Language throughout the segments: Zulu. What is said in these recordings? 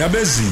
ndabezini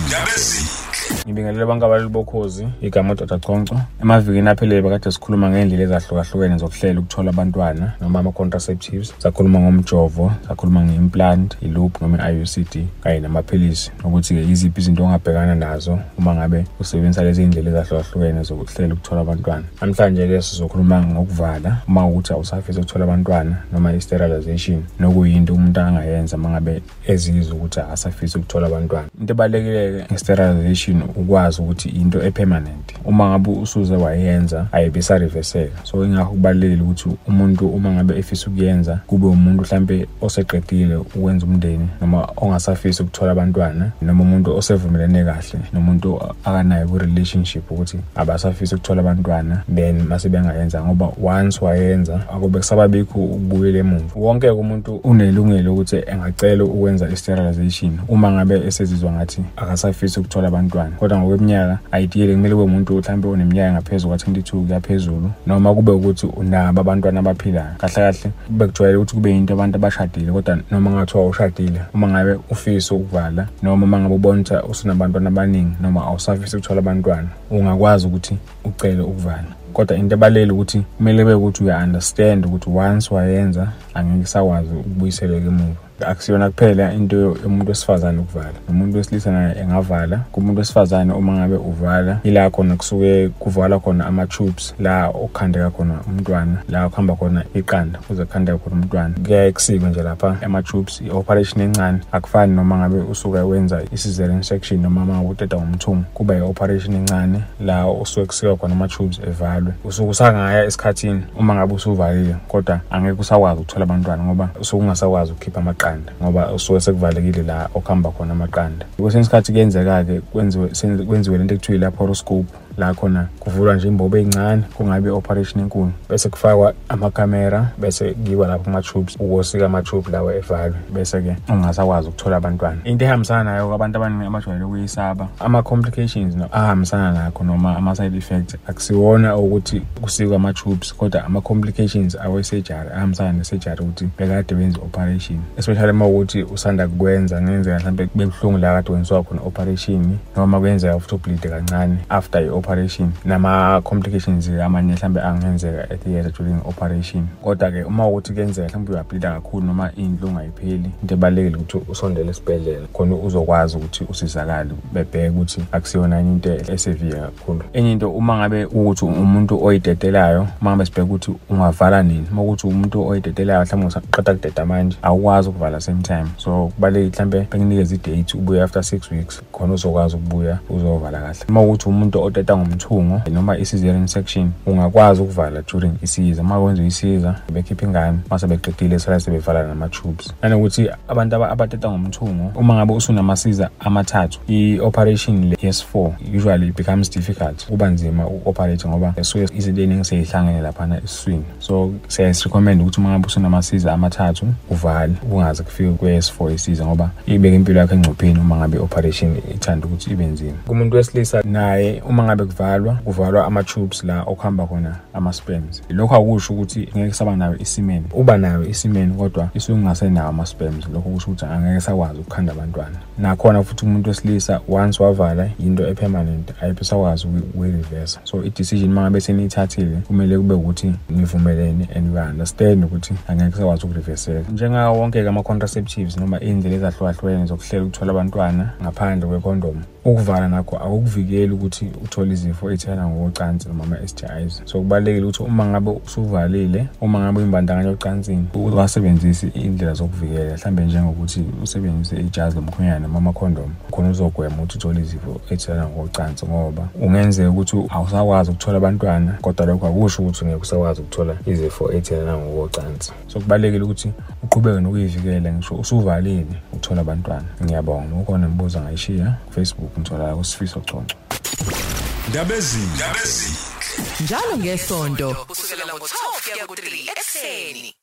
ndabezini ngibingelela bonke abalali bokhozi igama uDr Chonco emavikini aphelele bekade sikhuluma ngendlela ezahlukahlukene zokuhlela ukuthola abantwana noma ama-contraceptives. Sakhuluma ngomjovo sakhuluma nge-implant i-loop noma i-IUCD kanye namaphilisi. Nokuthi-ke yiziphi izinto ongabhekana nazo uma ngabe usebenzisa lezi ndlela ezahlukahlukene zokuhlela ukuthola abantwana. Namhlanje-ke sizokhuluma ngokuvala uma ukuthi awusafisa ukuthola abantwana noma i-sterilization. Nokuyinto umuntu angayenza uma ngabe ezizwa ukuthi akasafisi ukuthola abantwana. Into ebalulekile-ke nge-sterilization ukwazi ukuthi into epermanent uma ngabe usuze wayenza ayibe isariveseka so ingakho kubalulekile ukuthi umuntu uma ngabe efisa ukuyenza kube umuntu mhlampe oseqedile ukwenza umndeni noma ongasafisi ukuthola abantwana noma umuntu osevumelene kahle nomuntu akanayo ku-relationship ukuthi abasafisi ukuthola abantwana then mase bengayenza ngoba once wayenza akube kusababikho ukubuyela emuva. Wonke-ke umuntu unelungelo ukuthi engacela ukwenza i-sterilization. Uma ngabe esezizwa ngathi akasafisi ukuthola abantwana kodwa ngokweminyaka ideally kumele kube umuntu mhlawumbe oneminyaka engaphezu kwa-22 kuyaphezulu noma kube ukuthi unabo abantwana abaphilayo. Kahle kahle kube kujwayele ukuthi kube yinto abantu abashadile kodwa noma ngathiwa ushadile uma ngabe ufisa ukuvala noma uma ngabe ubona ukuthi usunabantwana abaningi noma awusafisi ukuthola abantwana ungakwazi ukuthi ucele ukuvala. Kodwa into ebalulekile ukuthi kumele kube ukuthi uya-understand ukuthi once wayenza angeke sakwazi ukubuyiseleka emuva akusiyona kuphela into yomuntu wesifazane ukuvala. Nomuntu wesilisa naye engavala. Kumuntu wesifazane uma ngabe uvala ila khona kusuke kuvala khona ama-tubes la okukhandeka khona umntwana la kuhamba khona iqanda kuze kukhandeka khona umntwana. Kuyaye kusikwe nje lapha ama-tubes i-operation encane. Akufani noma ngabe usuke wenza i-cesarean section noma uma ngabe uteta ngomthumo kuba i-operation encane la usuke kusikwa khona ama-tubes evalwe usuke usangaya esikhathini uma ngabe usuvalile kodwa angeke usakwazi ukuthola abantwana ngoba usuke ungasakwazi ukukhipha amaqanda amaqanda ngoba usuke sekuvalekile la okuhamba khona amaqanda. Kwesinye isikhathi kuyenzeka-ke kwenziwe kwenziwe lento ekuthiwa i-laparoscope. La khona kuvulwa nje imbobo ey'ncane kungabe operation enkulu. Bese kufakwa amakamera bese kiwa lapho ama-tubes ukosika ama-tube lawa evalwe. Bese-ke ungasakwazi ukuthola abantwana. Into ehambisana nayo abantu abaningi abajwayele ukuyisaba ama-complications ahambisana nakho noma ama-side effects. Akusiwona ukuthi kusikwa ama-tubes kodwa ama-complications awe-surgery ahambisana ne-surgery ukuthi bekade wenza operation especially uma ukuthi usanda kukwenza ngenzeka mhlawumbe kube buhlungu la kade wenziwa khona operation noma kuyenzeka futhi ubleed kancane after i-operation. Nama-complications amanye mhlawumbe angenzeka at the during operation. Kodwa-ke uma ukuthi kuyenzeka mhlawumbe uyableeda kakhulu noma iy'nhlungu ayipheli into ebalulekile ukuthi usondele esibhedlela khona uzokwazi ukuthi usizakale bebheke ukuthi akusiyona into esevile kakhulu. Enye into uma ngabe ukuthi umuntu oyidedelayo uma ngabe sibheke ukuthi ungavala nini uma ukuthi umuntu oyidedelayo mhlawumbe usaqeda kudeda manje awukwazi ukuvala same time. So kubalulekile mhlawumbe bekunikeza i-date ubuye after six weeks khona uzokwazi ukubuya uzovala kahle. Uma ukuthi umuntu oteta ngomthungo noma i-cesarean section ungakwazi ukuvala during isiza uma kwenziwa isiza bekhipha ingane mase beqedile sala sebevala nama-tubes nanokuthi abantu abateta ngomthungo uma ngabe usunamasiza amathathu i-operation yes4 usually becomes difficult. Kuba nzima uku-operate ngoba suke izinto ey'ningi seyihlangene laphana esiswini. So siyasirecommend ukuthi uma ngabe usunamasiza amathathu uvale kungaze kufike kwe-s4 isiza ngoba ibeka impilo yakho engcupheni uma ngabe i-operation ithanda ukuthi ibe nzima. Kumuntu wesilisa naye uma ngabe kuvalwa kuvalwa ama-tubes la okuhamba khona ama-sperms lokho akusho ukuthi ngeke saba nayo isimeni. Uba nayo isimeni kodwa isuke ungasenawo ama-sperms lokho kusho ukuthi angeke sakwazi ukukhanda abantwana. Nakhona futhi umuntu wesilisa once wavala yinto epermanent ayipho sakwazi ukuyi-reversa so i-decision uma ngabe seniyithathile kumele kube ukuthi nivumelene and uya-understand ukuthi angeke sakwazi ukureverseka. Njengawo wonke-ke ama-contraceptives noma iy'ndlela ezahlukahlukene zokuhlela ukuthola abantwana ngaphandle kwekhondom ukuvala nakho akukuvikeli ukuthi uthole izifo ey'thelana ngokocansi noma ama-STIs so kubalulekile ukuthi uma ngabe usuvalile uma ngabe uyimbandakanya ocansini ungasebenzisi iy'ndlela zokuvikela mhlawumbe njengokuthi usebenzise ijazi lomkhwenyana noma amakhondom khona uzogwema ukuthi uthole izifo ey'thelana ngokocansi ngoba ungenzeka ukuthi awusakwazi ukuthola abantwana kodwa lokho akusho ukuthi ungeke usakwazi ukuthola izifo ey'thelana ngokocansi. So kubalulekile ukuthi uqhubeke nokuyivikela ngisho usuvalile ukuthola abantwana. Ngiyabonga. Ukhona imibuzo angayishiya kufacebook. Ngitholakala kusifiso conco ndabezini ndabezini njalo ngesonto kusukela ngo-12 kuya ku-3 ekseni